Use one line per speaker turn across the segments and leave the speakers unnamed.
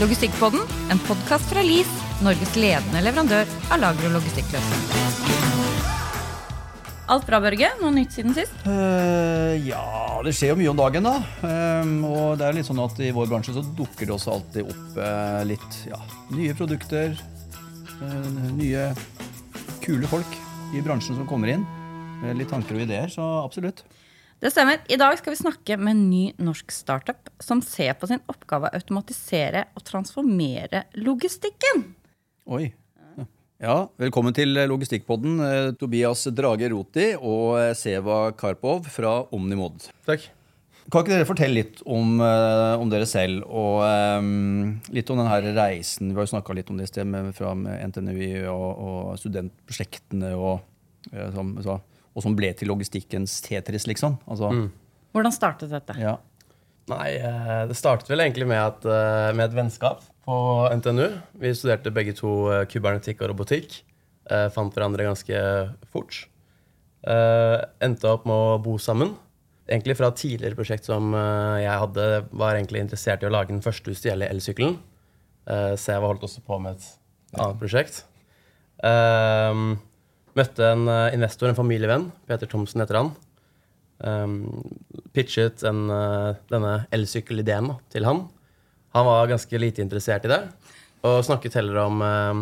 Logistikkpodden, en podkast fra LIS, Norges ledende leverandør av lager- og logistikkløsninger. Alt bra, Børge? Noe nytt siden sist?
Uh, ja, det skjer jo mye om dagen, da. Um, og det er litt sånn at i vår bransje så dukker det også alltid opp uh, litt ja, nye produkter. Uh, nye kule folk i bransjen som kommer inn. med litt tanker og ideer, så absolutt.
Det stemmer. I dag skal vi snakke med en ny norsk startup som ser på sin oppgave å automatisere og transformere logistikken.
Oi. Ja, velkommen til Logistikkpodden, eh, Tobias Drage Roti og eh, Seva Karpov fra Omnimod.
Takk.
Kan ikke dere fortelle litt om, eh, om dere selv og um, litt om denne reisen? Vi har jo snakka litt om det i sted med, fra med NTNUI og, og studentprosjektene og, som, så, og som ble til logistikkens Tetris, liksom. Altså,
Hvordan startet dette?
ja.
Nei, eh, det startet vel egentlig med, at, eh, med et vennskap på NTNU. Vi studerte begge to eh, kybernetikk og robotikk. Eh, Fant hverandre ganske fort. Eh, Endte opp med å bo sammen. Egentlig fra et tidligere prosjekt som jeg hadde, var egentlig interessert i å lage den første stjele elsykkelen. Eh, Så jeg holdt også på med et annet prosjekt. Møtte en eh, investor, en familievenn. Peter Thomsen heter han. um, pitchet en, eh, denne elsykkelideen til han. Han var ganske lite interessert i det, og snakket heller om eh,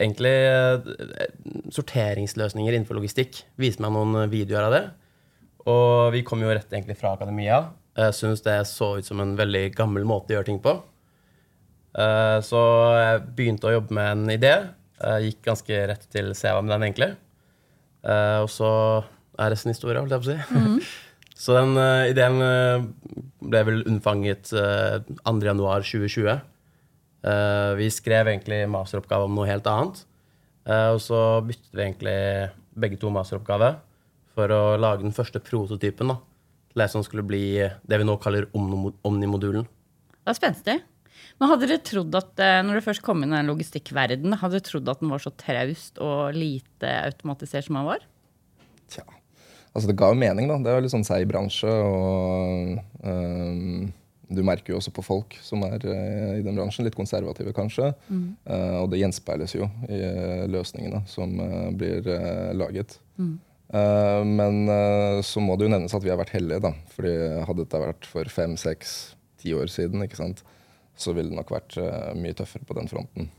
egentlig sorteringsløsninger innenfor logistikk. Viste meg noen videoer av det. Og vi kom jo rett egentlig fra akademia. Jeg syns det så ut som en veldig gammel måte å gjøre ting på. Så jeg begynte å jobbe med en idé. Jeg gikk ganske rett til Seva med den, egentlig. Eh, og så er resten historie, holdt jeg på å si. så den eh, ideen eh, ble vel unnfanget uh, 2.1.2020. Uh, vi skrev egentlig masteroppgave om noe helt annet. Eh, og så byttet vi egentlig begge to masteroppgave for å lage den første prototypen da, til det som skulle bli det vi nå kaller omnimodulen.
Det er spenstig. Men hadde dere trodd at eh, når dere først kom inn i den logistikkverdenen, hadde dere trodd at den var så traust og lite automatisert som den var?
Tja. Altså, det ga jo mening, da. Det er jo litt sånn seig bransje, og um, du merker jo også på folk som er uh, i den bransjen, litt konservative kanskje. Eh, og det gjenspeiles jo i uh, løsningene som blir laget. Mm. men så må det jo nevnes at vi har vært heldige, da. Fordi hadde dette vært for fem, seks, ti år siden, ikke sant, så ville det nok vært eh, mye tøffere på den fronten.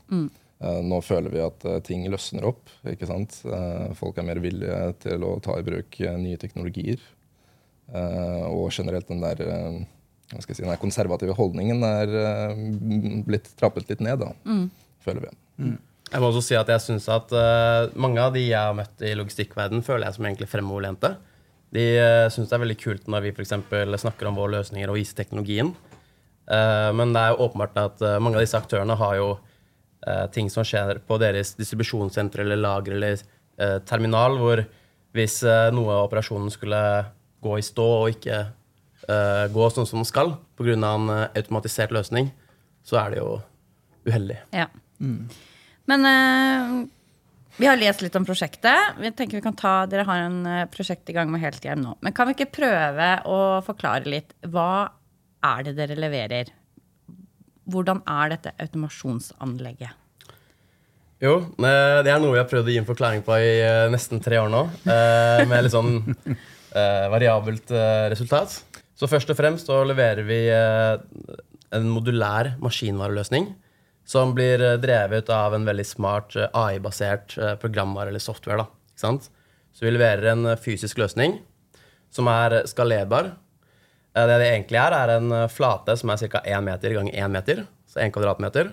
Eh, nå føler vi at eh, ting løsner opp. ikke sant? Eh, folk er mer villige til å ta i bruk nye teknologier. Eh, og generelt den der hva skal jeg si, den der konservative holdningen er blitt trappet litt ned, da, føler vi.
Jeg må også si at jeg synes at mange av de jeg har møtt i logistikkverden føler jeg som egentlig fremoverlente. De uh, syns det er veldig kult når vi for eksempel snakker om våre løsninger og viser teknologien. Eh, men det er jo åpenbart at eh, mange av disse aktørene har jo eh, ting som skjer på deres distribusjonssenter eller lager eller terminal, hvor hvis noe av operasjonen skulle gå i stå og ikke eh, gå sånn som den skal pga. en automatisert løsning, så er det jo uheldig.
Ja. Men uh, vi har lest litt om prosjektet. Vi tenker vi kan ta, Dere har en prosjekt i gang med Helthjem nå. Men kan vi ikke prøve å forklare litt? Hva er det dere leverer? Hvordan er dette automasjonsanlegget?
Jo, eh, det er noe vi har prøvd å gi en forklaring på i eh, nesten tre år nå. eh, Med litt sånn variabelt resultat. Så først og fremst så leverer vi en modulær maskinvareløsning som blir drevet av en veldig smart AI-basert programvare eller software. Da? Så vi leverer en fysisk løsning som er skalerbar. Eh, Det det egentlig er, er en eh, flate som er ca. 1 meter ganger 1 meter, så 1 kvadratmeter.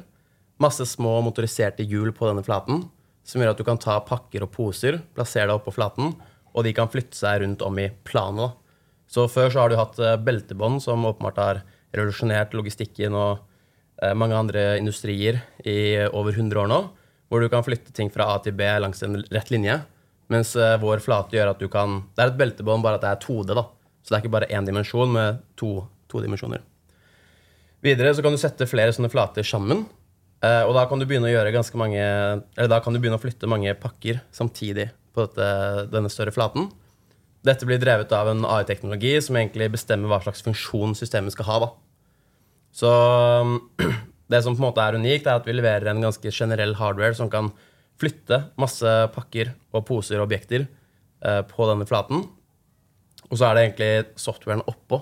Masse små motoriserte hjul på denne flaten, som gjør at du kan ta pakker og poser, plassere deg oppå flaten, og de kan flytte seg rundt om i planet. Så før så har du hatt eh, beltebånd, som åpenbart har revolusjonert logistikken og mange andre industrier i over 100 år nå, hvor du kan flytte ting fra A til B langs en rett linje. Mens vår flate gjør at du kan Det er et beltebånd, bare at det er 2D. da. Så det er ikke bare én dimensjon med to, to dimensjoner. Videre så kan du sette flere sånne flater sammen. eh, og da kan du begynne å gjøre mange Eller da kan du begynne å flytte mange pakker samtidig på dette, denne større flaten. Dette blir drevet av en AI-teknologi som egentlig bestemmer hva slags funksjon systemet skal ha. da. Så Det som på en måte er unikt, er at vi leverer en ganske generell hardware som kan flytte masse pakker og poser og objekter eh, på denne flaten. Og så er det egentlig softwaren oppå,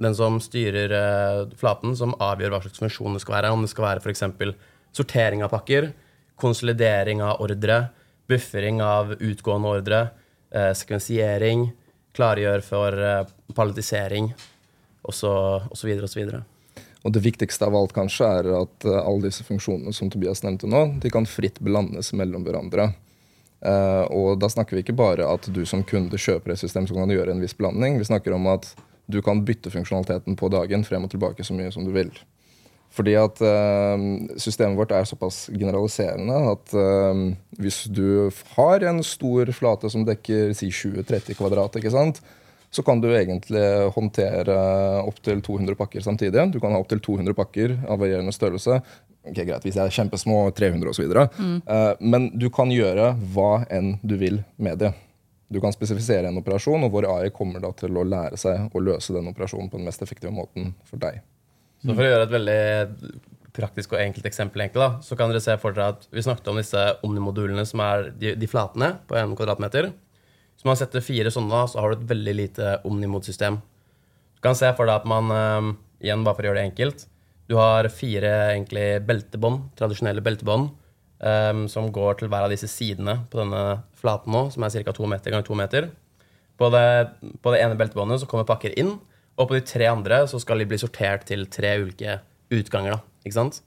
den som styrer eh, flaten, som avgjør hva slags funksjon det skal være. Om det skal være f.eks. sortering av pakker, konsolidering av ordre, buffering av utgående ordre, eh, sekvensiering, klargjør for eh, palletisering osv. osv.
Og det viktigste av alt kanskje er at alle disse funksjonene som Tobias nevnte nå, de kan fritt blandes mellom hverandre. Uh, og da snakker vi ikke bare at du som kunde kjøper et system som kan gjøre en viss blanding. Vi snakker om at du kan bytte funksjonaliteten på dagen frem og tilbake så mye som du vil. Fordi at uh, systemet vårt er såpass generaliserende at hvis du har en stor flate som dekker si 20-30 kvadrat, ikke sant? så kan du egentlig håndtere opptil 200 pakker samtidig. Du kan ha opptil 200 pakker av varierende størrelse. Ok, greit, Hvis jeg er kjempesmå, 300 osv. Mm. Uh, men du kan gjøre hva enn du vil med det. Du kan spesifisere en operasjon, og vår AI kommer da til å lære seg å løse den operasjonen på den mest effektive måten for deg.
Så For å gjøre et veldig praktisk og enkelt eksempel, egentlig, da, så kan dere se for dere at vi snakket om disse omnimodulene som er de, de flatene på 1 kvadratmeter. Så man setter fire sånne, så har du et veldig lite omnimod-system. Du kan se for deg at man, um, igjen bare for å gjøre det enkelt, du har fire egentlig beltebånd, tradisjonelle beltebånd, um, som går til hver av disse sidene på denne flaten nå, som er ca. to meter ganger to meter. På det, på det ene beltebåndet så kommer pakker inn, og på de tre andre så skal de bli sortert til tre ulike utganger. da, ikke sant?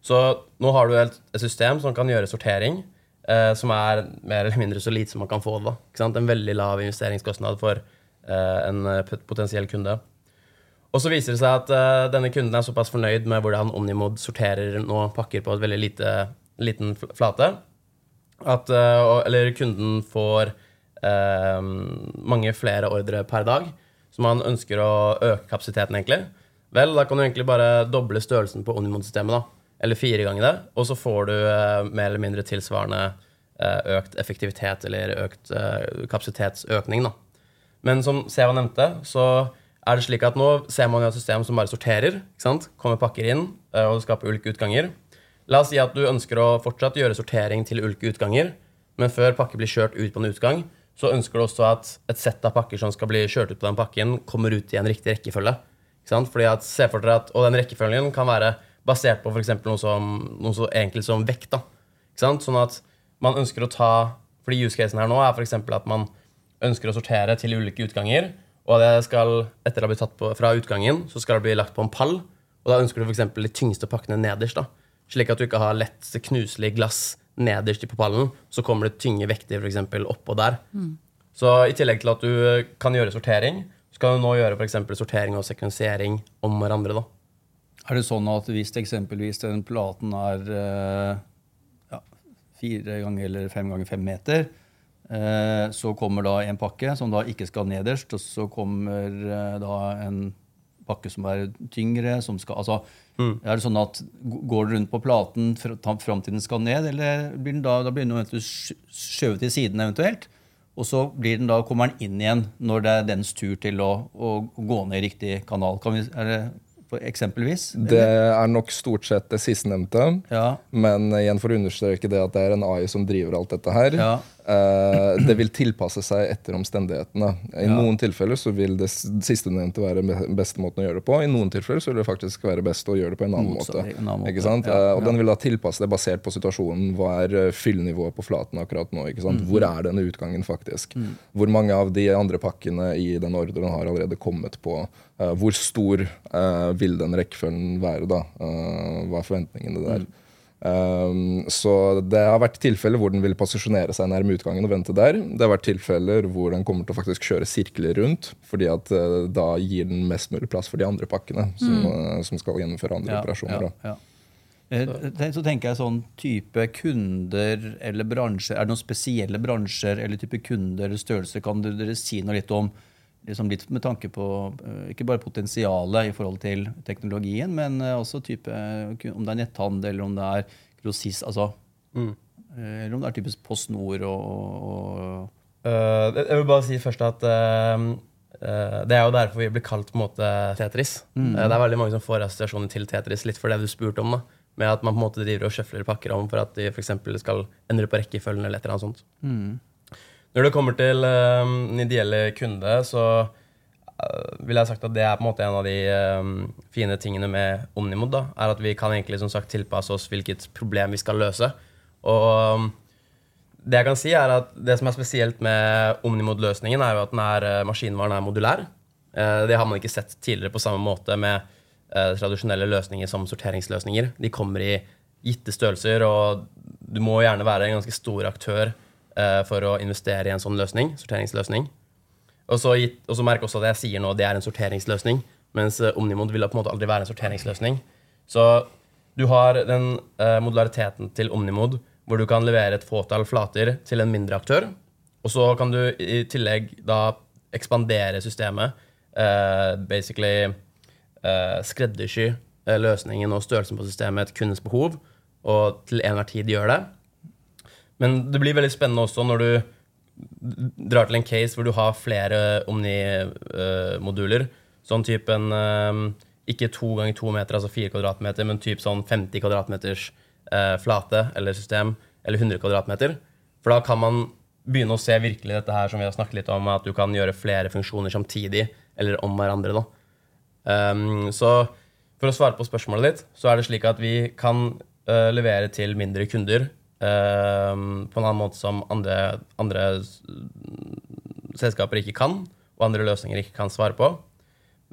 Så nå har du et, et system som kan gjøre sortering eh, som er mer eller mindre så lite som man kan få det. En veldig lav investeringskostnad for eh, en eh, potensiell kunde. Og så viser det seg at uh, denne kunden er såpass fornøyd med hvordan Omnimod sorterer nå pakker på et veldig lite, liten flate, at uh, Eller kunden får uh, mange flere ordre per dag, så man ønsker å øke kapasiteten, egentlig. Vel, da kan du egentlig bare doble størrelsen på Omnimod-systemet, da eller fire ganger det, og så får du mer eller mindre tilsvarende økt effektivitet eller økt kapasitetsøkning. Da. Men som Seva nevnte, så er det slik at nå ser man jo et system som bare sorterer. ikke sant? Kommer pakker inn, og skaper ulike utganger. La oss si at du ønsker å fortsatt gjøre sortering til ulike utganger, men før pakker blir kjørt ut på en utgang, så ønsker du også at et sett av pakker som skal bli kjørt ut på den pakken, kommer ut i en riktig rekkefølge. Ikke sant? Fordi at, se for dere at, Og den rekkefølgen kan være basert på f.eks. Noe, som, noe så enkelt som vekt. da. Ikke sant? Sånn at man ønsker å ta fordi use casen her nå er f.eks. at man ønsker å sortere til ulike utganger. Og det skal, etter å ha blitt tatt på, fra utgangen, så skal det bli lagt på en pall. Og da ønsker du f.eks. de tyngste pakkene nederst. da. Slik at du ikke har lett knuselig glass nederst på pallen. Så kommer det tynge vekter f.eks. oppå der. Mm. Så i tillegg til at du kan gjøre sortering, så kan du nå gjøre for sortering og sekvensering om hverandre. da.
Er det sånn at hvis eksempelvis den platen er eh, ja, fire ganger eller fem ganger fem meter, eh, så kommer da en pakke som da ikke skal nederst, og så kommer eh, da en pakke som er tyngre, som skal altså, mm. Er det sånn at Går den rundt på platen fram til den skal ned, eller blir den da, da blir den skjøvet til siden eventuelt? Og så blir den da, kommer den inn igjen når det er dens tur til å, å gå ned i riktig kanal. Vi, er det eksempelvis?
Eller? Det er nok stort sett det sistnevnte. Ja. Men igjen for å understreke det at det er en AI som driver alt dette her. Ja. Eh, det vil tilpasse seg etter omstendighetene. I ja. noen tilfeller så vil det sistnevnte være beste måten å gjøre det på. I noen tilfeller så vil det faktisk være best å gjøre det på en annen måte. En annen måte. Ikke sant? Eh, og den vil da tilpasse det basert på situasjonen. Hva er fyllnivået fyllenivået på flaten akkurat nå? Mm. Hvor er denne utgangen faktisk? Mm. Hvor mange av de andre pakkene i den ordren har allerede kommet på? Uh, hvor stor uh, vil den rekkefølgen være, da? Uh, hva er forventningene der? Mm. Um, så det har vært tilfeller hvor den vil posisjonere seg nærme utgangen og vente der. Det har vært tilfeller hvor den kommer til å faktisk kjøre sirkler rundt, fordi at uh, da gir den mest mulig plass for de andre pakkene som, mm. uh, som skal gjennomføre andre ja, operasjoner. Ja, ja.
Så. så tenker jeg sånn type kunder eller bransjer. Er det noen spesielle bransjer eller type kunder eller størrelse? Kan dere si noe litt om liksom litt med tanke på ikke bare potensialet i forhold til teknologien, men også type, om det er netthandel, eller om det er grossist altså, mm. Eller om det er typisk Post Nord og, og
uh, Jeg vil bare si først at uh, uh, det er jo derfor vi blir kalt på en måte Tetris. Mm. det er veldig mange som får assosiasjoner til Tetris, litt for det du spurte om. da. med at man på en måte driver og sjøfler pakker om for at de for skal endre på rekkefølgen eller et eller annet sånt. Når det kommer til um, den ideelle kunde, så uh, vil jeg sagt at det er på en måte en av de um, fine tingene med Omnimod. da, er At vi kan egentlig som sagt tilpasse oss hvilket problem vi skal løse. Og um, det jeg kan si er at det som er spesielt med Omnimod-løsningen, er jo at den er, eh, maskinvaren er modulær. Uh, Det har man ikke sett tidligere på samme måte med uh, tradisjonelle løsninger som sorteringsløsninger. De kommer i gitte størrelser, og du må gjerne være en ganske stor aktør eh, for å investere i en sånn løsning, sorteringsløsning. Og så, merker så også at jeg sier nå det er en sorteringsløsning, mens eh, Omnimod vil på en måte aldri være en sorteringsløsning. Så du har den uh, modulariteten til Omnimod, hvor du kan levere et fåtall flater til en mindre aktør. Og så kan du i tillegg da ekspandere systemet. uh, basically uh, skreddersy løsningen og størrelsen på systemet et kundens behov, og til enhver tid gjør det. Men det blir veldig spennende også når du drar til en case hvor du har flere Omni-moduler. sånn type en eh, ikke to ganger to meter, altså fire kvadratmeter, men typ sånn 50 kvadratmeters eh, flate eller system, eller 100 kvadratmeter. For da kan man begynne å se virkelig dette her som vi har snakket litt om, at du kan gjøre flere funksjoner samtidig, eller om hverandre. da. Um, så for å svare på spørsmålet ditt, så er det slik at vi kan uh, levere til mindre kunder eh, på en annen måte som andre, andre selskaper ikke kan, og andre løsninger ikke kan svare på.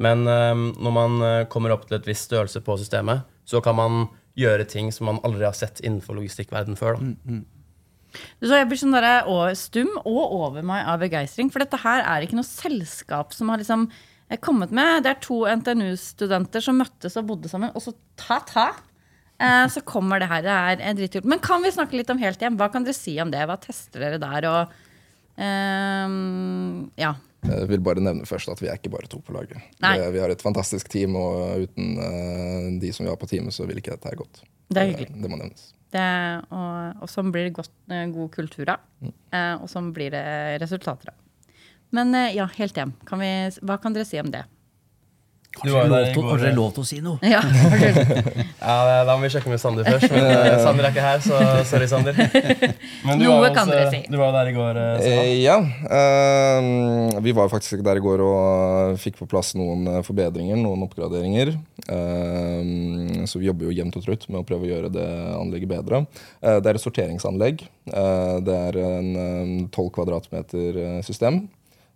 Men eh, når man eh, kommer opp til et visst størrelse på systemet, så kan man gjøre ting som man aldri har sett innenfor logistikkverden før. Da.
Du så jeg blir sånn der, å, stum og over meg av begeistring. For dette her er ikke noe selskap som har liksom eh, kommet med. Det er to NTNU-studenter som møttes og bodde sammen, og så ta-ta. Eh, så kommer det her. Det er eh, dritkult. Men kan vi snakke litt om helt hjem? Hva kan dere si om det? Hva tester dere der? Og um, ja.
Jeg vil bare nevne først at vi er ikke bare to på laget. Vi, vi har et fantastisk team, og uten uh, de som vi har på teamet, så ville ikke dette her gått.
Det er hyggelig.
Det må nevnes.
Det, og, og sånn blir det godt, eh, god kultur av. Mm. og sånn blir det resultater av. Men eh, ja, helt hjem. Kan vi, hva kan dere si om det?
Du
Har
er
lov, til-
går,
har dere lov til å si noe?
Ja,
Ja, Da må vi sjekke med Sander først. Men eh, Sander er ikke her, så sorry, Sander. Men du
Noe
var
kan dere
eh,
si.
Du var jo der i går, eh,
Eh, ja. eh, vi var faktisk der i går og fikk på plass noen forbedringer, noen oppgraderinger. Eh, så vi jobber jo jevnt og trutt med å prøve å gjøre det anlegget bedre. Eh, det er et sorteringsanlegg. Eh, det er en tolv 12 kvadratmeter system.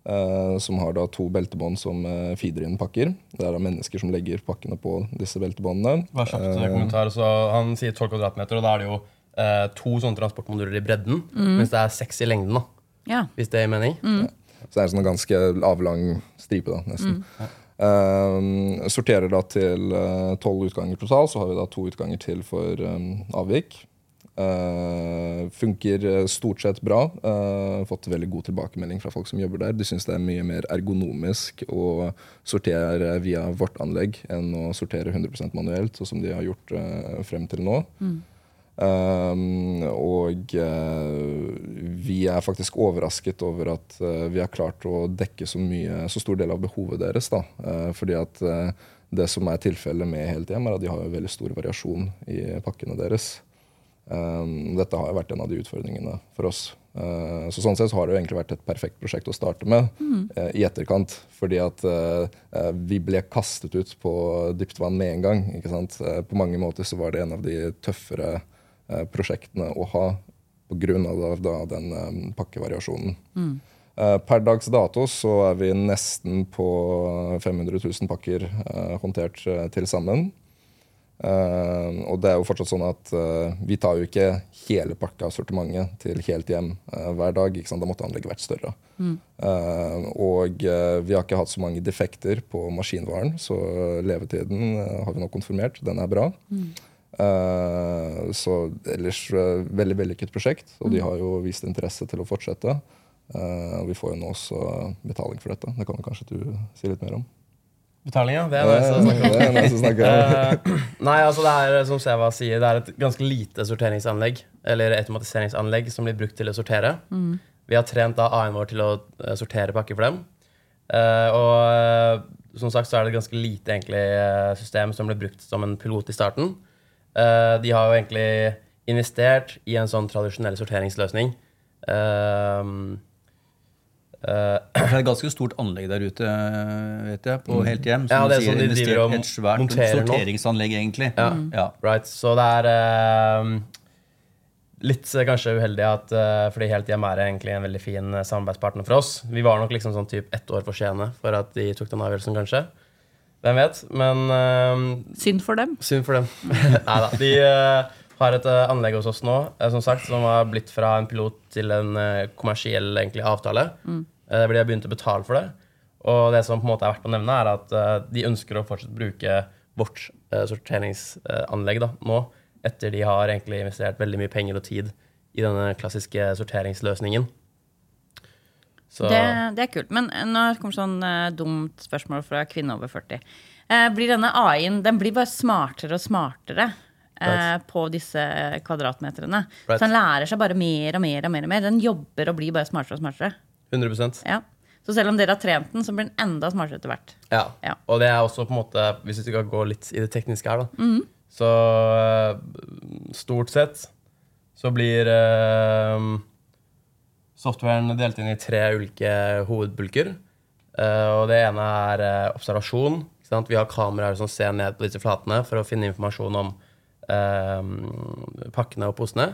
Eh, som har da to beltebånd som uh, feeder inn pakker. Det er da mennesker som legger pakkene på disse beltebåndene.
Hva kjapt
Eh,
eh, kommentar. Så han sier 12 kvadratmeter, og da er det jo uh, to sånne transportmoduler i bredden, mens det er seks i lengden. da,
ja.
Hvis det gir mening.
Så det er en sånn ganske avlang stripe, da, nesten. Eh, sorterer da til tolv utganger totalt, så har vi da to utganger til for um, avvik. Eh, funker eh, stort sett bra. Uh, fått veldig god tilbakemelding fra folk som jobber der. De syns det er mye mer ergonomisk å sortere via vårt anlegg enn å sortere 100% manuelt, sånn som de har gjort uh, frem til nå. Um, og uh, vi er faktisk overrasket over at uh, vi har klart å dekke så, mye, så stor del av behovet deres. Da. Uh, fordi at det som er tilfellet med Helt hjem, er at de har veldig stor variasjon i pakkene deres. Um, dette har jo vært en av de utfordringene for oss. Eh, så sånn sett har det jo egentlig vært et perfekt prosjekt å starte med eh, i etterkant. Fordi at eh, vi ble kastet ut på dypt vann med en gang. ikke sant? På mange måter så var det en av de tøffere prosjektene å ha pga. Den pakkevariasjonen. Eh, per dags dato så er vi nesten på 500 000 pakker håndtert til sammen. Eh, og det er jo fortsatt sånn at uh, vi tar jo ikke hele pakka av sortimentet til helt hjem uh, hver dag. Da måtte anlegget vært større. Eh, og eh, vi har ikke hatt så mange defekter på maskinvaren, så levetiden har vi nå konfirmert. Den er bra. Eh, så ellers veldig vellykket prosjekt, og de har jo vist interesse til å fortsette. Og vi får jo nå også betaling for dette. Det kan du kanskje du si litt mer om?
Betaling, ja. Det er.
Det som snakker om.
Eh, nei, altså det er som Seva sier, det er et ganske lite sorteringsanlegg, eller automatiseringsanlegg, som blir brukt til å sortere. Vi har trent da A-en vår til å eh, sortere pakker for dem. Uh, og som sagt så er det et ganske lite egentlig, system som ble brukt som en pilot i starten. Eh, de har jo egentlig investert i en sånn tradisjonell sorteringsløsning. Eh,
Det er et ganske stort anlegg der ute, vet jeg, på Helt Hjem.
Ja, det er
sier,
sånn de driver og
et svært
monterer
sorteringsanlegg, egentlig.
Ja.
Ja.
Right, så det er eh, litt eh, kanskje uheldig at uh, Fordi Helt Hjem er egentlig en veldig fin eh, samarbeidspartner for oss. Vi var nok liksom sånn typ ett år for sene for at de tok den avgjørelsen, kanskje. Hvem vet? Men eh,
Synd for dem.
synd for dem. Nei da. De eh, har et eh, anlegg hos oss nå eh, som sagt, som har blitt fra en pilot til en eh, kommersiell egentlig, avtale. Eh, hvor de har begynt å betale for det. Og det som på en måte er verdt å nevne, er at eh, de ønsker å fortsatt bruke vårt eh, sorteringsanlegg da, nå, etter de har egentlig investert veldig mye penger og tid i denne klassiske sorteringsløsningen. Så
Det, det er kult. Men nå kommer sånn dumt spørsmål fra kvinne over 40. Eh, blir denne AI-en den blir bare smartere og smartere
Right.
på disse kvadratmeterne?
Right.
Så den lærer seg bare mer og mer og mer. og mer. Den jobber og blir bare smartere og smartere.
100%
Ja. Så selv om dere har trent den, så blir den enda smartere etter hvert.
Ja.
Ja.
Og det er også på en måte Hvis vi skal gå litt i det tekniske her, da.
Mhm.
Så øh, stort sett så blir øh, softwaren delt inn i tre ulike hovedbulker. Eh, og det ene er øh, observasjon. Vi har kameraer som ser ned på disse flatene for å finne informasjon om pakkene og posene.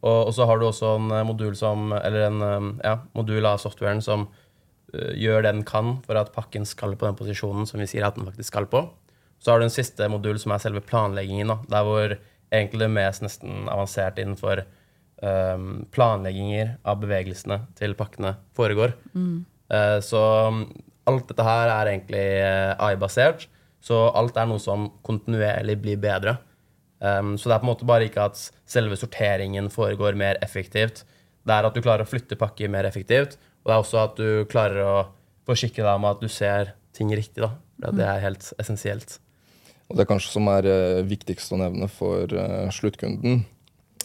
Og, og så har du også en øh, modul som Eller en øh, ja, modul av softwaren som uh, gjør det den kan for at pakken skal på den posisjonen som vi sier at den faktisk skal på. Så har du en siste modul som er selve planleggingen. Da, der hvor egentlig det mest nesten avansert innenfor um, planlegginger av bevegelsene til pakkene foregår. Eh, så um, alt dette her er egentlig eh, AI-basert. Så alt er noe som kontinuerlig blir bedre. Um, så det er på en måte bare ikke at selve sorteringen foregår mer effektivt. Det er at du klarer å flytte pakker mer effektivt, og det er også at du klarer å forsikre deg om at du ser ting riktig. da. Det er helt essensielt.
Og det kanskje som er eh, viktigst å nevne for eh, sluttkunden,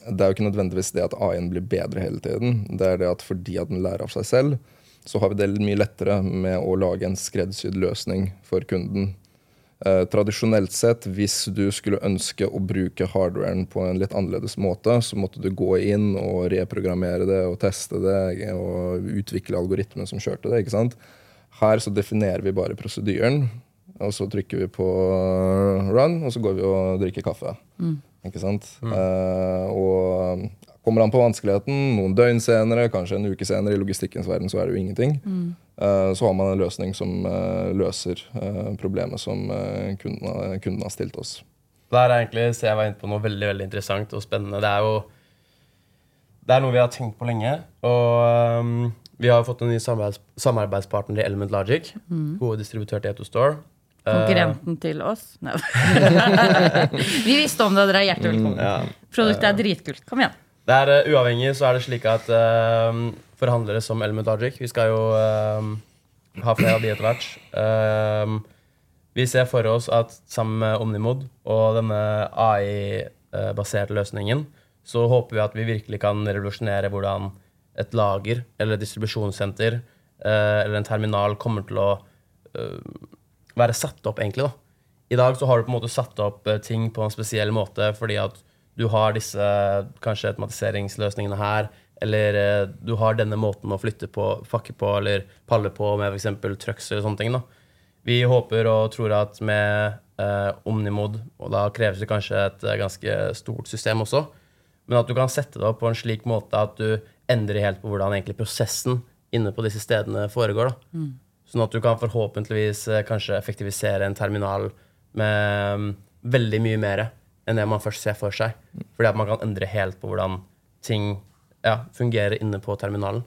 det er jo ikke nødvendigvis det at AI-en blir bedre hele tiden. Det er det at fordi at den lærer av seg selv, så har vi det mye lettere med å lage en skreddersydd løsning for kunden. Eh, tradisjonelt sett, hvis du skulle ønske å bruke hardwaren på en litt annerledes måte, så måtte du gå inn og reprogrammere det og teste det og utvikle algoritmen som kjørte det. ikke sant? Her så definerer vi bare prosedyren, og så trykker vi på run, og så går vi og drikker kaffe. Ikke sant? Eh, og kommer an på vanskeligheten. Noen døgn senere, kanskje en uke senere. I logistikkens verden så er det jo ingenting. Eh, så har man en løsning som eh, løser eh, problemet som kunden, har- kunden har stilt oss.
Der er egentlig, så jeg var inne på noe veldig veldig interessant og spennende. Det er jo det er noe vi har tenkt på lenge. Og um, vi har fått en ny samarbeids samarbeidspartner i Element Logic. Hoveddistributør til Etostore. Eh,
Konkurrenten til oss? Nei. Vi visste om det, dere er hjertelig velkommen.
ja.
Produktet er dritkult. Kom igjen.
Det er eh, Uavhengig så er det slik at uh, forhandlere som Element Logic Vi skal jo uh, ha flere av de etter hvert. Uh, vi ser for oss at sammen med Omnimod og denne AI-baserte løsningen, så håper vi at vi virkelig kan revolusjonere hvordan et lager eller et distribusjonssenter eller en terminal kommer til å være satt opp, egentlig. da. I dag så har du på en måte satt opp ting på en spesiell måte fordi at du har disse kanskje automatiseringsløsningene her, eller eh, du har denne måten å flytte på, fakke på eller palle på med f.eks. trucks eller sånne ting. da. Vi håper og tror at med eh, Omnimod, og da kreves det kanskje et eh, ganske stort system også, men at du kan sette det opp på en slik måte at du endrer helt på hvordan egentlig prosessen inne på disse stedene foregår. da. Sånn at du kan forhåpentligvis eh, kanskje effektivisere en terminal med mm, veldig mye mer enn det man først ser for seg. Fordi at man kan endre helt på hvordan ting ja, fungerer inne på terminalen.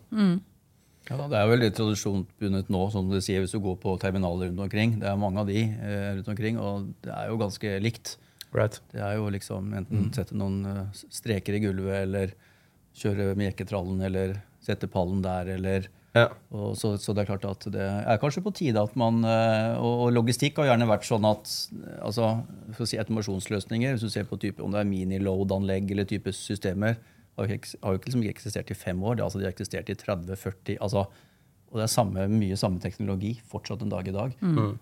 Ja, det er veldig tradisjonsbundet nå, som du sier, hvis du går på terminaler rundt omkring. Det er mange av de eh, rundt omkring, og det er jo ganske likt.
Right.
Det er jo liksom enten sette noen eh, streker i gulvet, eller kjøre med jekketrallen, eller sette pallen der, eller
Ja.
og så, så det er klart at det er kanskje på tide at man eh, Og, og logistikk har gjerne vært sånn at altså, for å si automasjonsløsninger, hvis du ser på type, om det er mini-load-anlegg eller type systemer, har jo ikke, har jo ikke liksom ikke eksistert i fem år. Det, altså, de har eksistert i 30-40 altså Og det er samme, mye samme teknologi fortsatt en dag i dag.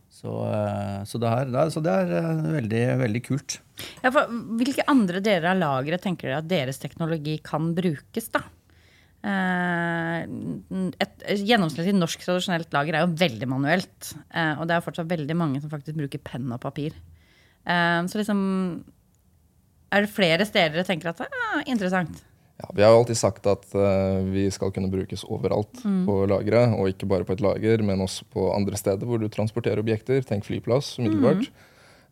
Så, eh, så, det, her, det er, så det er eh, veldig, veldig kult.
Ja, for hvilke andre deler av lageret tenker dere at deres teknologi kan brukes, da? Eh, Et gjennomsnittlig norsk tradisjonelt lager er jo veldig manuelt. eh, Og det er fortsatt veldig mange som faktisk bruker penn og papir. Eh, Så liksom Er det flere steder dere tenker at det er interessant?
Ja, vi har jo alltid sagt at vi skal kunne brukes overalt på lageret. Og ikke bare på et lager, men også på andre steder hvor du transporterer objekter. Tenk flyplass umiddelbart.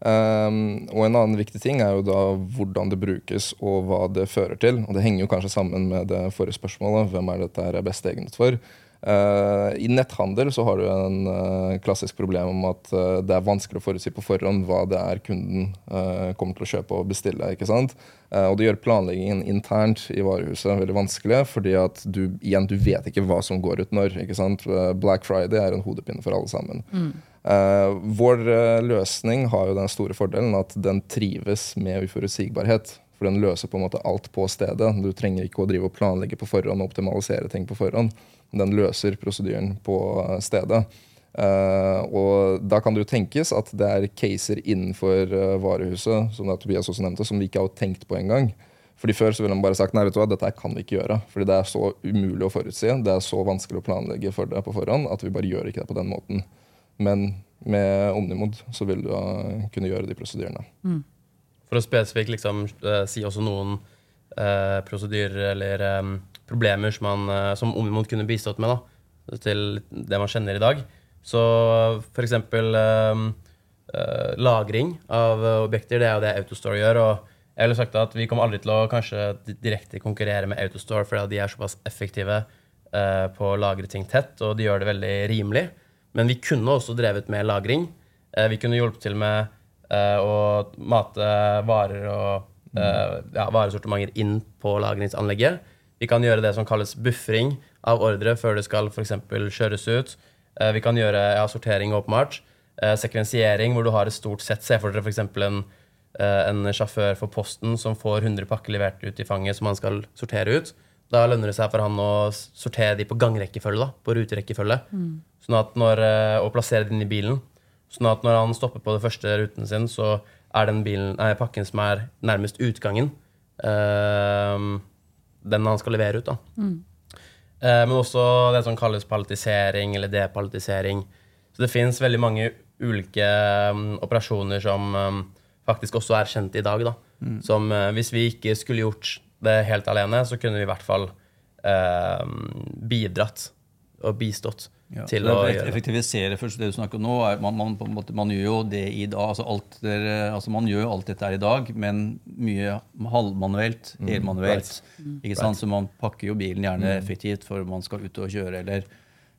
Um, og en annen viktig ting er jo da hvordan det brukes og hva det fører til. Og det henger jo kanskje sammen med det forrige spørsmålet. Hvem er dette er best egnet for? Uh, I netthandel så har du en uh, klassisk problem om at uh, det er vanskelig å forutsi på forhånd hva det er kunden kommer til å kjøpe og bestille. ikke sant? Og det gjør planleggingen internt i varehuset veldig vanskelig, fordi at du igjen, du vet ikke hva som går ut når. ikke sant? Black Friday er en hodepine for alle sammen. Uh, vår løsning har jo den store fordelen at den trives med uforutsigbarhet. For den løser på en måte alt på stedet. Du trenger ikke å drive og planlegge på forhånd og optimalisere ting på forhånd. Den løser prosedyren på stedet. Uh, og da kan det jo tenkes at det er caser innenfor uh, varehuset som da Tobias også nevnte, som vi ikke har tenkt på engang. Fordi Før så ville man bare sagt nei, vet du hva, dette kan vi ikke gjøre. Fordi det er så umulig å forutsi. Det er så vanskelig å planlegge for det på forhånd at vi bare gjør ikke det på den måten. Men med Omnimod så vil du uh, kunne gjøre de prosedyrene.
For å spesifikt liksom, si også noen eh, prosedyrer eller eh, problemer som, man, eh, som Omimond kunne bistått med, da, til det man kjenner i dag. Så eksempel eh, eh, lagring av eh, objekter, det er jo det Autostore gjør. og jeg ville sagt at Vi kommer aldri til å kanskje direkte konkurrere med Autostore, fordi de er såpass effektive uh, på å lagre ting tett, og de gjør det veldig rimelig. Men vi kunne også drevet med lagring. Uh, vi kunne hjulpet til med uh, å mate varer og ja, varesortimenter inn på lagringsanlegget. Vi kan gjøre det som kalles buffring av ordre før det skal f.eks. kjøres ut. Eh, vi kan gjøre ja, sortering åpenbart. Eh, sekvensiering, hvor du har et stort sett. Se for dere f.eks. En, eh, en sjåfør for Posten som får 100 pakker levert ut i fanget som han skal sortere ut. Da lønner det seg for han å sortere de på gangrekkefølge, da, på ruterekkefølge. Sånn at når, og plassere dem i bilen. Sånn at når han stopper på den første ruten sin, så er den bilen, nei, pakken som er nærmest utgangen, eh, den han skal levere ut. da. Eh, men også det som kalles palatisering eller depalatisering. Så det fins veldig mange ulike um, operasjoner som um, faktisk også er kjent i dag. Da. Som uh, hvis vi ikke skulle gjort det helt alene, så kunne vi i hvert fall uh, bidratt og bistått
Ja,
til å
er effektivisere først det du snakker om nå. Er, man, man, på en måte, man gjør jo det i dag. Altså alt, dere, altså man gjør jo alt dette her i dag, men mye halvmanuelt, helmanuelt. Ikke sant? Så man pakker jo bilen gjerne effektivt for man skal ut og kjøre, eller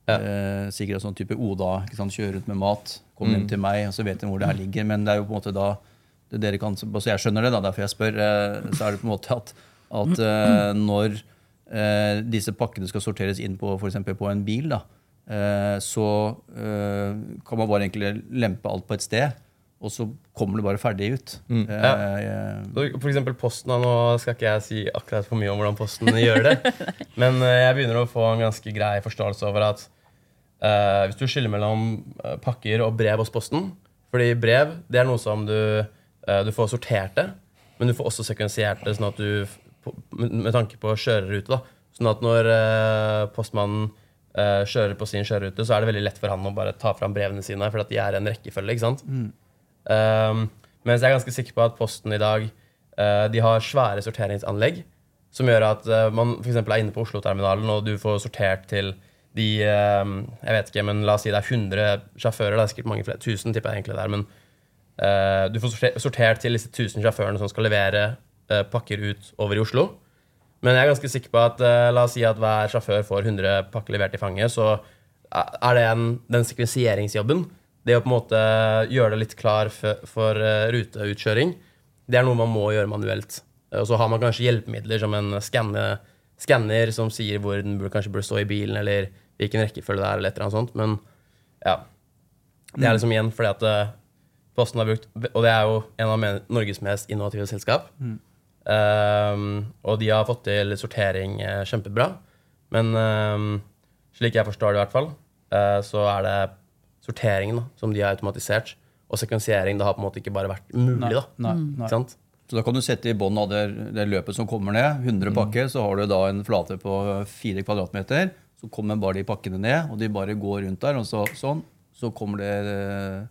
eh, sikkert sånn type Oda. Ikke sant? Kjøre rundt med mat, komme hjem til meg, og så vet de hvor det her ligger. Men det er jo på en måte da det dere kan, altså jeg skjønner det, da, derfor jeg spør. eh, Så er det på en måte at, at eh, når eh, disse pakkene skal sorteres inn på for eksempel på en bil, da, så eh, kan man bare egentlig lempe alt på et sted, og så kommer det bare ferdig ut. Eh, eh,
Så For eksempel Posten, nå skal ikke jeg si akkurat for mye om hvordan Posten gjør det, men eh, jeg begynner å få en ganske grei forståelse over at uh, hvis du skiller mellom eh, pakker og brev hos Posten Fordi brev det er noe som du, uh, du får sortert det, men du får også sekvensiert det, sånn at du, med tanke på kjørerute. da, Sånn at når uh, postmannen eh, kjører på sin kjørerute, så er det veldig lett for han å bare ta fram brevene sine, for de er en rekkefølge. ikke sant? Um, mens jeg er ganske sikker på at Posten i dag uh, de har svære sorteringsanlegg som gjør at uh, man eksempel er inne på Oslo-terminalen, og du får sortert til de eh, Jeg vet ikke, men la oss si det er 100 sjåfører. Det er sikkert mange flere. 1000 tipper jeg egentlig det er. Men du får sorter- sortert til disse 1000 sjåførene som skal levere pakker ut over i Oslo. Men jeg er ganske sikker på at eh, la oss si at hver sjåfør får 100 pakker levert i fanget, så er det en, den sekvenseringsjobben, det å på en måte gjøre det litt klar for, for eh, ruteutkjøring, det er noe man må gjøre manuelt. Eh, Og så har man kanskje hjelpemidler som en skanne, skanner som sier hvor den burde, kanskje burde stå i bilen, eller hvilken rekkefølge det er, eller et eller annet sånt. Men ja. Det er liksom igjen fordi at eh, Posten har brukt Og det er jo en av Norges mest innovative selskap. Um, og de har fått til sortering uh, kjempebra. Men um, slik jeg forstår det, i hvert fall, uh, så er det sorteringen da, som de har automatisert. Og sekvensiering det har på en måte ikke bare vært mulig. da.
Nei,
Mm.
nei.
Sant?
Så da kan du sette i bånn av det, det løpet som kommer ned, 100 pakker, så har du da en flate på 4 kvadratmeter. Så kommer bare de pakkene ned, og de bare går rundt der, og så, sånn. Så kommer det eh,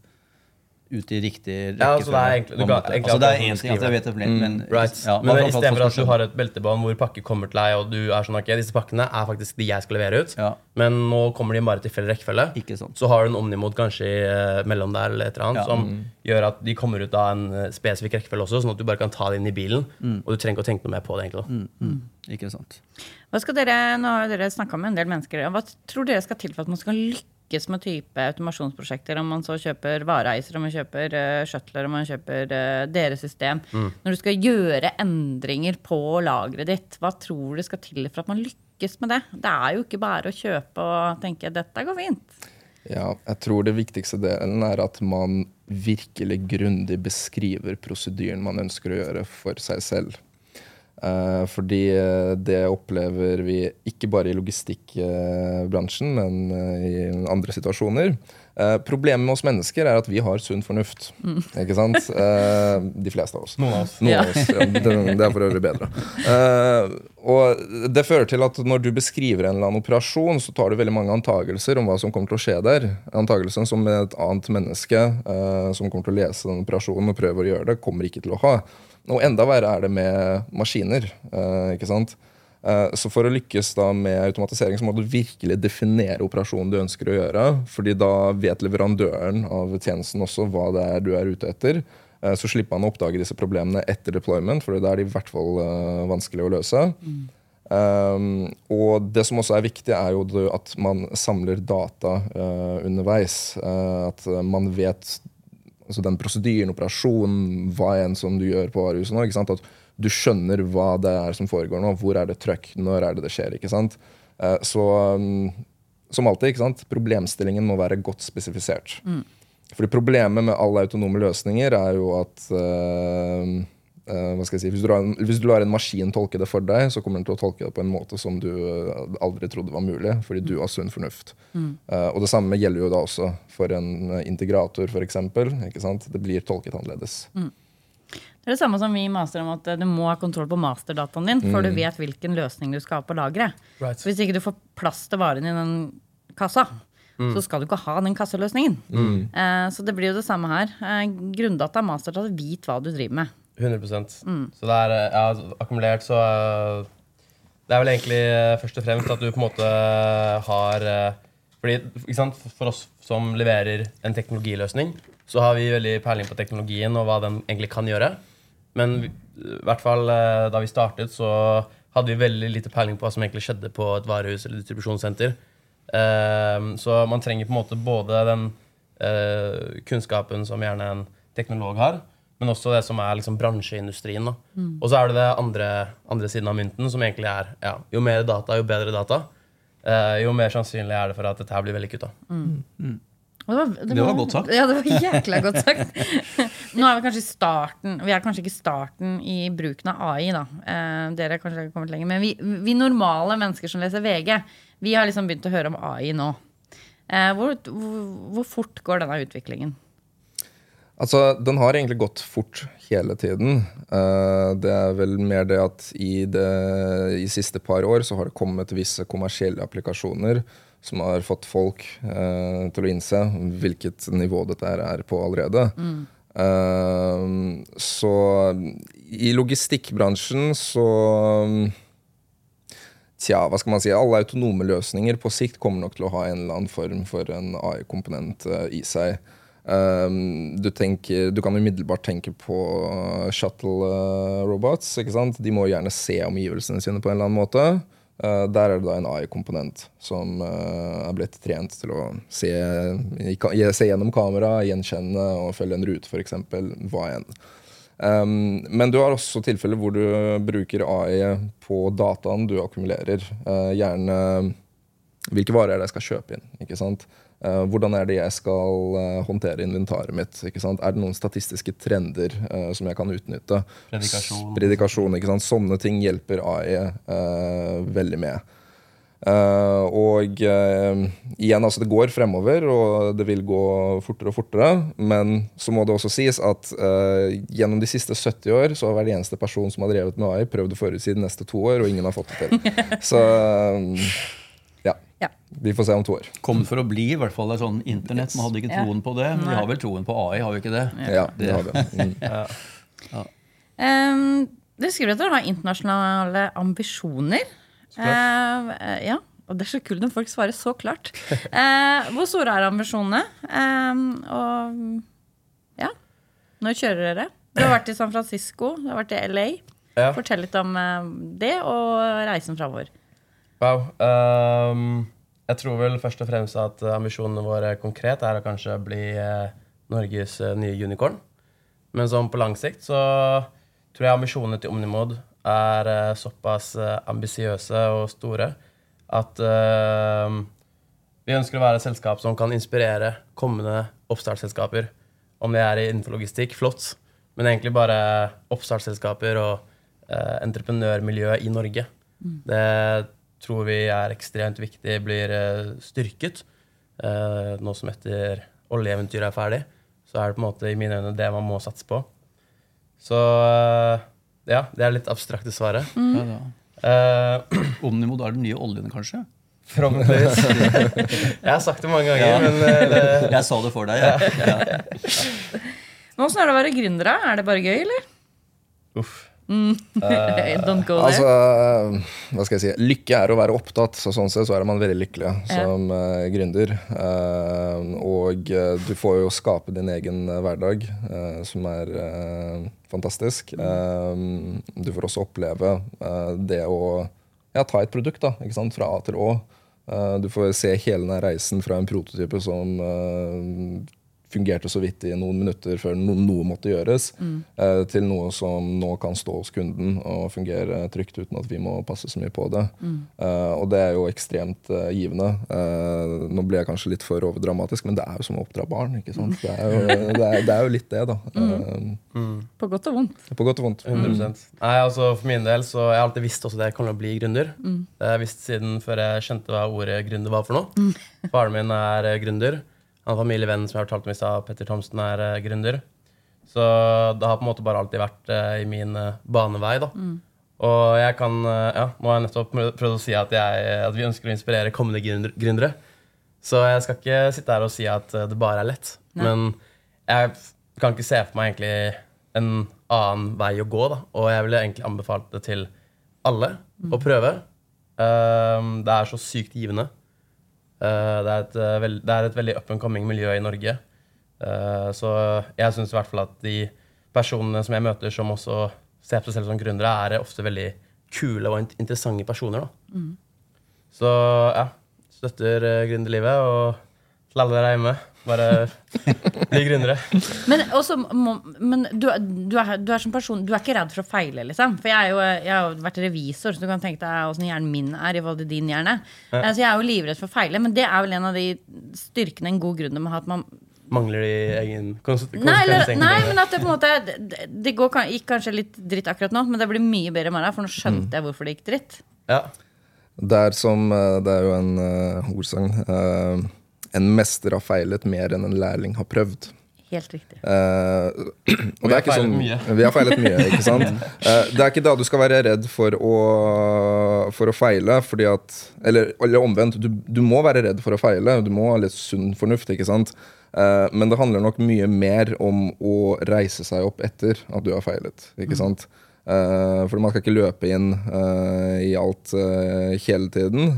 ut i riktig
Ja, altså det er egentlig- du kan-
Altså, det er
en
én ting at jeg vet det, mm, men
Right.
ja,
Men
men for at
istedenfor at du har et beltebånd hvor pakker kommer til deg, og du er sånn ok, disse pakkene er faktisk de jeg skal levere ut,
Ja.
men nå kommer de bare til feil rekkefølge,
Ikke sant.
så har du en Omnimod kanskje uh, mellom der eller et eller annet,
Ja.
som gjør at de kommer ut av en eh, spesifikk rekkefølge også, sånn at du bare kan ta det inn i bilen,
Mm.
og du trenger ikke å tenke noe mer på det. egentlig. da.
Ikke sant.
Hva skal dere, nå har dere snakka med en del mennesker. Hva tror dere skal til for at man skal lykkes med type automasjonsprosjekter? Om man så kjøper vareiser, om man kjøper uh, shuttler, om man kjøper uh, deres system. Når du skal gjøre endringer på lageret ditt, hva tror du skal til for at man lykkes med det? Det er jo ikke bare å kjøpe og tenke 'dette går fint'.
Ja, jeg tror det viktigste delen er at man virkelig grundig beskriver prosedyren man ønsker å gjøre for seg selv. Eh, fordi eh, det opplever vi ikke bare i logistikkbransjen, men eh, i andre situasjoner. Eh, problemet med oss mennesker er at vi har sunn fornuft. Ikke sant? Eh, de fleste av oss.
Noen av oss.
Noen
Ja.
av oss, ja. Det, det er for øvrig bedre. Eh, og det fører til at når du beskriver en eller annen operasjon, så tar du veldig mange antagelser om hva som kommer til å skje der. Antagelsen som et annet menneske eh, som kommer til å lese den operasjonen og prøve å gjøre det, kommer ikke til å ha. Og enda verre er det med maskiner. eh, ikke sant? Eh, Så for å lykkes da med automatisering, så må du virkelig definere operasjonen du ønsker å gjøre. fordi da vet leverandøren av tjenesten også hva det er du er ute etter. Eh, Så slipper han å oppdage disse problemene etter deployment, for da er de i hvert fall vanskelig å løse. Um, og det som også er viktig, er jo at man samler data uh, underveis. Uh, at man vet altså den prosedyren, operasjonen, hva enn som du gjør på varehuset nå. ikke sant? At du skjønner hva det er som foregår nå. Hvor er det trøkk? Når er det det skjer? ikke sant? Eh, så um, som alltid, ikke sant? problemstillingen må være godt spesifisert. Fordi problemet med alle autonome løsninger er jo at eh, eh, hva skal jeg si, hvis du, en, hvis du lar en maskin tolke det for deg, så kommer den til å tolke det på en måte som du eh, aldri trodde var mulig, fordi du har sunn fornuft. Eh, og det samme gjelder jo da også for en integrator, f.eks. Det blir tolket annerledes.
Det er det samme som vi master om at du må ha kontroll på masterdataen din før du vet hvilken løsning du skal ha på lageret.
Right.
Hvis ikke du får plass til varen i den kassa, så skal du ikke ha den kasseløsningen. Eh, så det blir jo det samme her. Eh, grunndata masterdata, vit hva du driver med.
100% Så det er eh, ja, altså, akkumulert, så eh, Det er vel egentlig eh, først og fremst at du på en måte har Fordi, For oss som leverer en teknologiløsning, så har vi veldig peiling på teknologien og hva den egentlig kan gjøre. Men vi- i hvert fall da vi startet, så hadde vi veldig lite peiling på hva som egentlig skjedde på et varehus eller distribusjonssenter. Så man trenger på en måte både den kunnskapen som gjerne en teknolog har, men også det som er liksom bransjeindustrien. Da. Og så er det det andre, andre siden av mynten, som egentlig er ja, jo mer data, jo bedre data. Eh, jo mer sannsynlig er det for at dette her blir vellykket. Mm.
Mm. Det var,
Det var godt sagt.
Ja, det var jækla godt sagt. Nå er vi kanskje i starten Vi er kanskje ikke i starten i bruken av AI, da. Eh, dere har kanskje kommet lenger. Men vi, vi normale mennesker som leser VG, vi har liksom begynt å høre om AI nå. Eh, hvor, hvor, hvor fort går denne utviklingen?
Altså, Den har egentlig gått fort hele tiden. Uh, det er vel mer det at i det siste par år så har det kommet visse kommersielle applikasjoner som har fått folk uh, til å innse hvilket nivå dette er på allerede. Eh, så i logistikkbransjen så Tja, hva skal man si? Alle autonome løsninger på sikt kommer nok til å ha en eller annen form for en AI-komponent i seg. Um, du, tenker, du kan umiddelbart tenke på uh, shuttle uh, robots. ikke sant? De må gjerne se omgivelsene sine på en eller annen måte. Uh, der er det da en AI-komponent som uh, er blitt trent til å se, se gjennom kamera, gjenkjenne og følge en rute, f.eks. Hva enn. Um, men du har også tilfeller hvor du bruker AI på dataen du akkumulerer. Uh, gjerne hvilke varer er jeg skal kjøpe inn. ikke sant? Eh, hvordan er det jeg skal eh, håndtere inventaret mitt? Er det noen statistiske trender uh, som jeg kan utnytte?
Predikasjon.
Predikasjon, ikke sant? Sånne ting hjelper AI uh, veldig med. Uh, og igjen, altså det går fremover, og det vil gå fortere og fortere. Men så må det også sies at gjennom de siste 70 år så har hver eneste person som har drevet med AI, prøvd å forutsi de neste to år, og ingen har fått det til. Så. Vi får se om to år.
Kom for å bli, i hvert fall. Det er sånn internett. Man hadde ikke
Ja.
troen på det. Men vi har vel troen på AI, har vi ikke det?
Ja, det har vi. Mm.
Um, du skriver at dere har internasjonale ambisjoner. Uh, eh, ja, og det er så kult når folk svarer så klart. Uh, hvor store er ambisjonene? Um, og ja, når kjører dere? Du har vært i San Francisco, du har vært i LA.
Ja.
Fortell litt om eh, det og reisen framover.
Wow. ehm, jeg tror vel først og fremst at ambisjonene våre konkret er å kanskje bli eh, Norges eh, nye unicorn. Men sånn på lang sikt så tror jeg ambisjonene til Omnimod er eh, såpass ambisiøse og store at uh, vi ønsker å være et selskap som kan inspirere kommende oppstartsselskaper. Om det er innenfor logistikk, flott, men egentlig bare oppstartsselskaper og uh, entreprenørmiljøet i Norge. Det tror vi er ekstremt viktig blir eh, styrket. Eh, nå som etter oljeeventyret er ferdig, så er det på en måte i mine øyne det man må satse på. Så eh, ja, det er litt abstrakte svaret.
Mm.
Eh,
Omnimod er den nye oljen, kanskje?
Forhåpentligvis. jeg har sagt det mange ganger,
Ja.
men uh,
Jeg sa det for deg. ja. Ja.
Men Åssen er det å være gründer? Er det bare gøy, eller?
uff.
Don't go
Altså, hva skal jeg si Lykke er å være opptatt, så sånn sett så er man veldig lykkelig som yeah. gründer. Eh, og eh, du får jo skape din egen eh, hverdag, eh, som er eh, fantastisk. Eh, du får også oppleve eh, det å ja, ta et produkt da, fra A til Å. Eh, du får se hele den reisen fra en prototype som eh, fungerte så vidt i noen minutter før no noe måtte gjøres, eh, til noe som nå kan stå hos kunden og fungere trygt uten at vi må passe så mye på det. Eh, og det er jo ekstremt eh, givende. Eh, nå ble jeg kanskje litt for overdramatisk, men det er jo som å oppdra barn. ikke sant? Det er jo, det er, det er jo litt det, da. Mm.
På godt og vondt.
på godt og vondt.
100% Nei, altså For min del så jeg har alltid visst også det jeg kommer til å bli gründer. Det har jeg visst siden før jeg skjønte hva ordet gründer var for noe. Faren min er eh, gründer. Han familievennen som jeg fortalte om i stad, Petter Thomsen, er uh, gründer. Så det har på en måte bare alltid vært uh, i min uh, banevei. da. Og jeg kan, ja, Nå har jeg nettopp prøvd å si at, jeg, at vi ønsker å inspirere kommende gründer- gründere. Så jeg skal ikke sitte her og si at det bare er lett.
Nei.
Men jeg kan ikke se for meg egentlig en annen vei å gå. da. Og jeg ville egentlig anbefalt det til alle å prøve. Um, det er så sykt givende. Uh, det, er et, veld, det er et veldig up and coming miljø i Norge. Uh, så jeg syns i hvert fall at de personene som jeg møter som også ser på seg selv som gründere, er ofte veldig kule og interessante personer. da. Så ja, støtter gründerlivet. Og til alle der hjemme, bare bli gründere.
Men, også, må, men du, du, er, du er som person Du er ikke redd for å feile, liksom? For jeg, er jo, jeg har jo vært revisor, så du kan tenke deg åssen hjernen min er i forhold til din hjerne. Ja. Så jeg er jo livredd for å feile, men det er vel en av de styrkene en god grunn må ha. At man,
Mangler de egen konsekvens?
nei, eller, nei, men at det på en måte Det, det går, gikk kanskje litt dritt akkurat nå, men det blir mye bedre i morgen, for nå skjønte jeg hvorfor det gikk dritt.
Ja.
Det er som eh, Det er jo en uh, ordsagn. eh, en mester har feilet mer enn en lærling har prøvd.
Helt riktig.
Uh, og det
Vi
er
har
ikke
feilet
sånn,
mye.
Vi har feilet mye, ikke sant? Uh, det er ikke da du skal være redd for å, for å feile, fordi at Eller, eller omvendt, du, du må være redd for å feile. Du må ha litt sunn fornuft, ikke sant? Uh, men det handler nok mye mer om å reise seg opp etter at du har feilet, ikke sant? Eh, for man skal ikke løpe inn uh, i alt uh, hele tiden.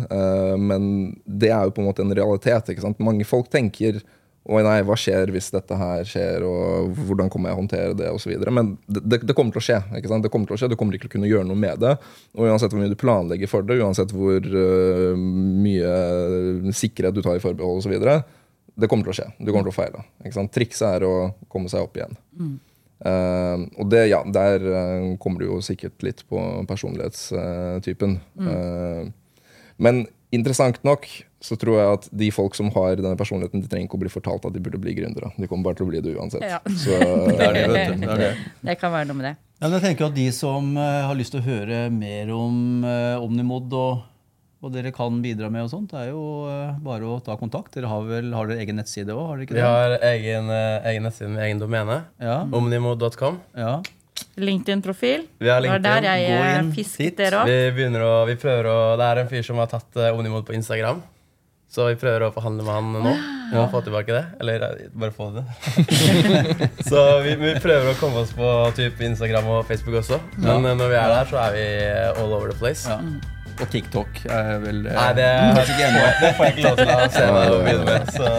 men det er jo på en måte en realitet. ikke sant? Mange folk tenker Oi, nei, hva skjer hvis dette her skjer, og hvordan kommer jeg å håndtere det, osv. Men det, det, kommer til å skje. ikke sant? Det kommer til å skje, Du kommer ikke til å kunne gjøre noe med det. Og uansett hvor mye du planlegger for det, uansett hvor mye sikkerhet du tar i forbehold osv., det kommer til å skje. Du kommer til å feile. ikke sant? Trikset er å komme seg opp igjen. Eh, og det, ja, der uh, kommer du jo sikkert litt på personlighetstypen. Eh, men interessant nok så tror jeg at de folk som har denne personligheten, de trenger ikke å bli fortalt at de burde bli gründere. De kommer bare til å bli det uansett.
Ja.
Så,
Det er det, vet du. Det er det.
Det kan være noe med det.
Ja, men jeg tenker at De som eh, har lyst til å høre mer om eh, Omnimod og og dere kan bidra med og sånt, det er jo eh, bare å ta kontakt. Dere har vel har dere egen nettside òg, har dere ikke
Vi har egen, eh, egen nettside med egen domene.
Ja.
Omnimo.com.
ja.
LinkedIn-profil. Det var
LinkedIn.
der jeg eh, fisket dere opp.
Vi begynner å, vi prøver å Det er en fyr som har tatt Omnimo på Instagram. Så vi prøver å forhandle med han nå.
Vi
må få tilbake det. Eller bare få det. så vi, vi prøver å komme oss på typ Instagram og Facebook også. Men
Ja.
når vi er der, så er vi all over the place.
ja. Og TikTok er vel eh,
Nei, det,
kanskje ikke
det får jeg ikke lov til å se meg å begynne med. Så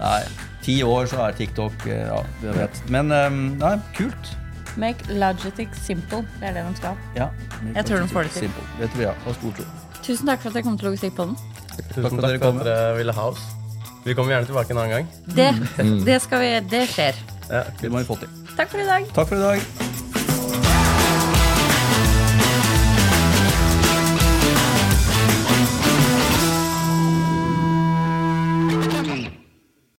Nei, ti år så er TikTok eh, Ja, det vet. Men eh, nei, kult.
Make Logitech simple. Det er det de skal.
Ja.
Jeg tror de får det til.
Simple. Det tror jeg. Og stort.
Tusen takk for at dere kom til Logistikkpodden.
Takk
tusen
for at
takk
dere
for
kom.
at dere ville ha oss. Vi kommer gjerne tilbake en annen gang.
Det, det skal vi Det skjer.
Ja,
Det må vi få til.
Takk for i dag.
Takk for i dag.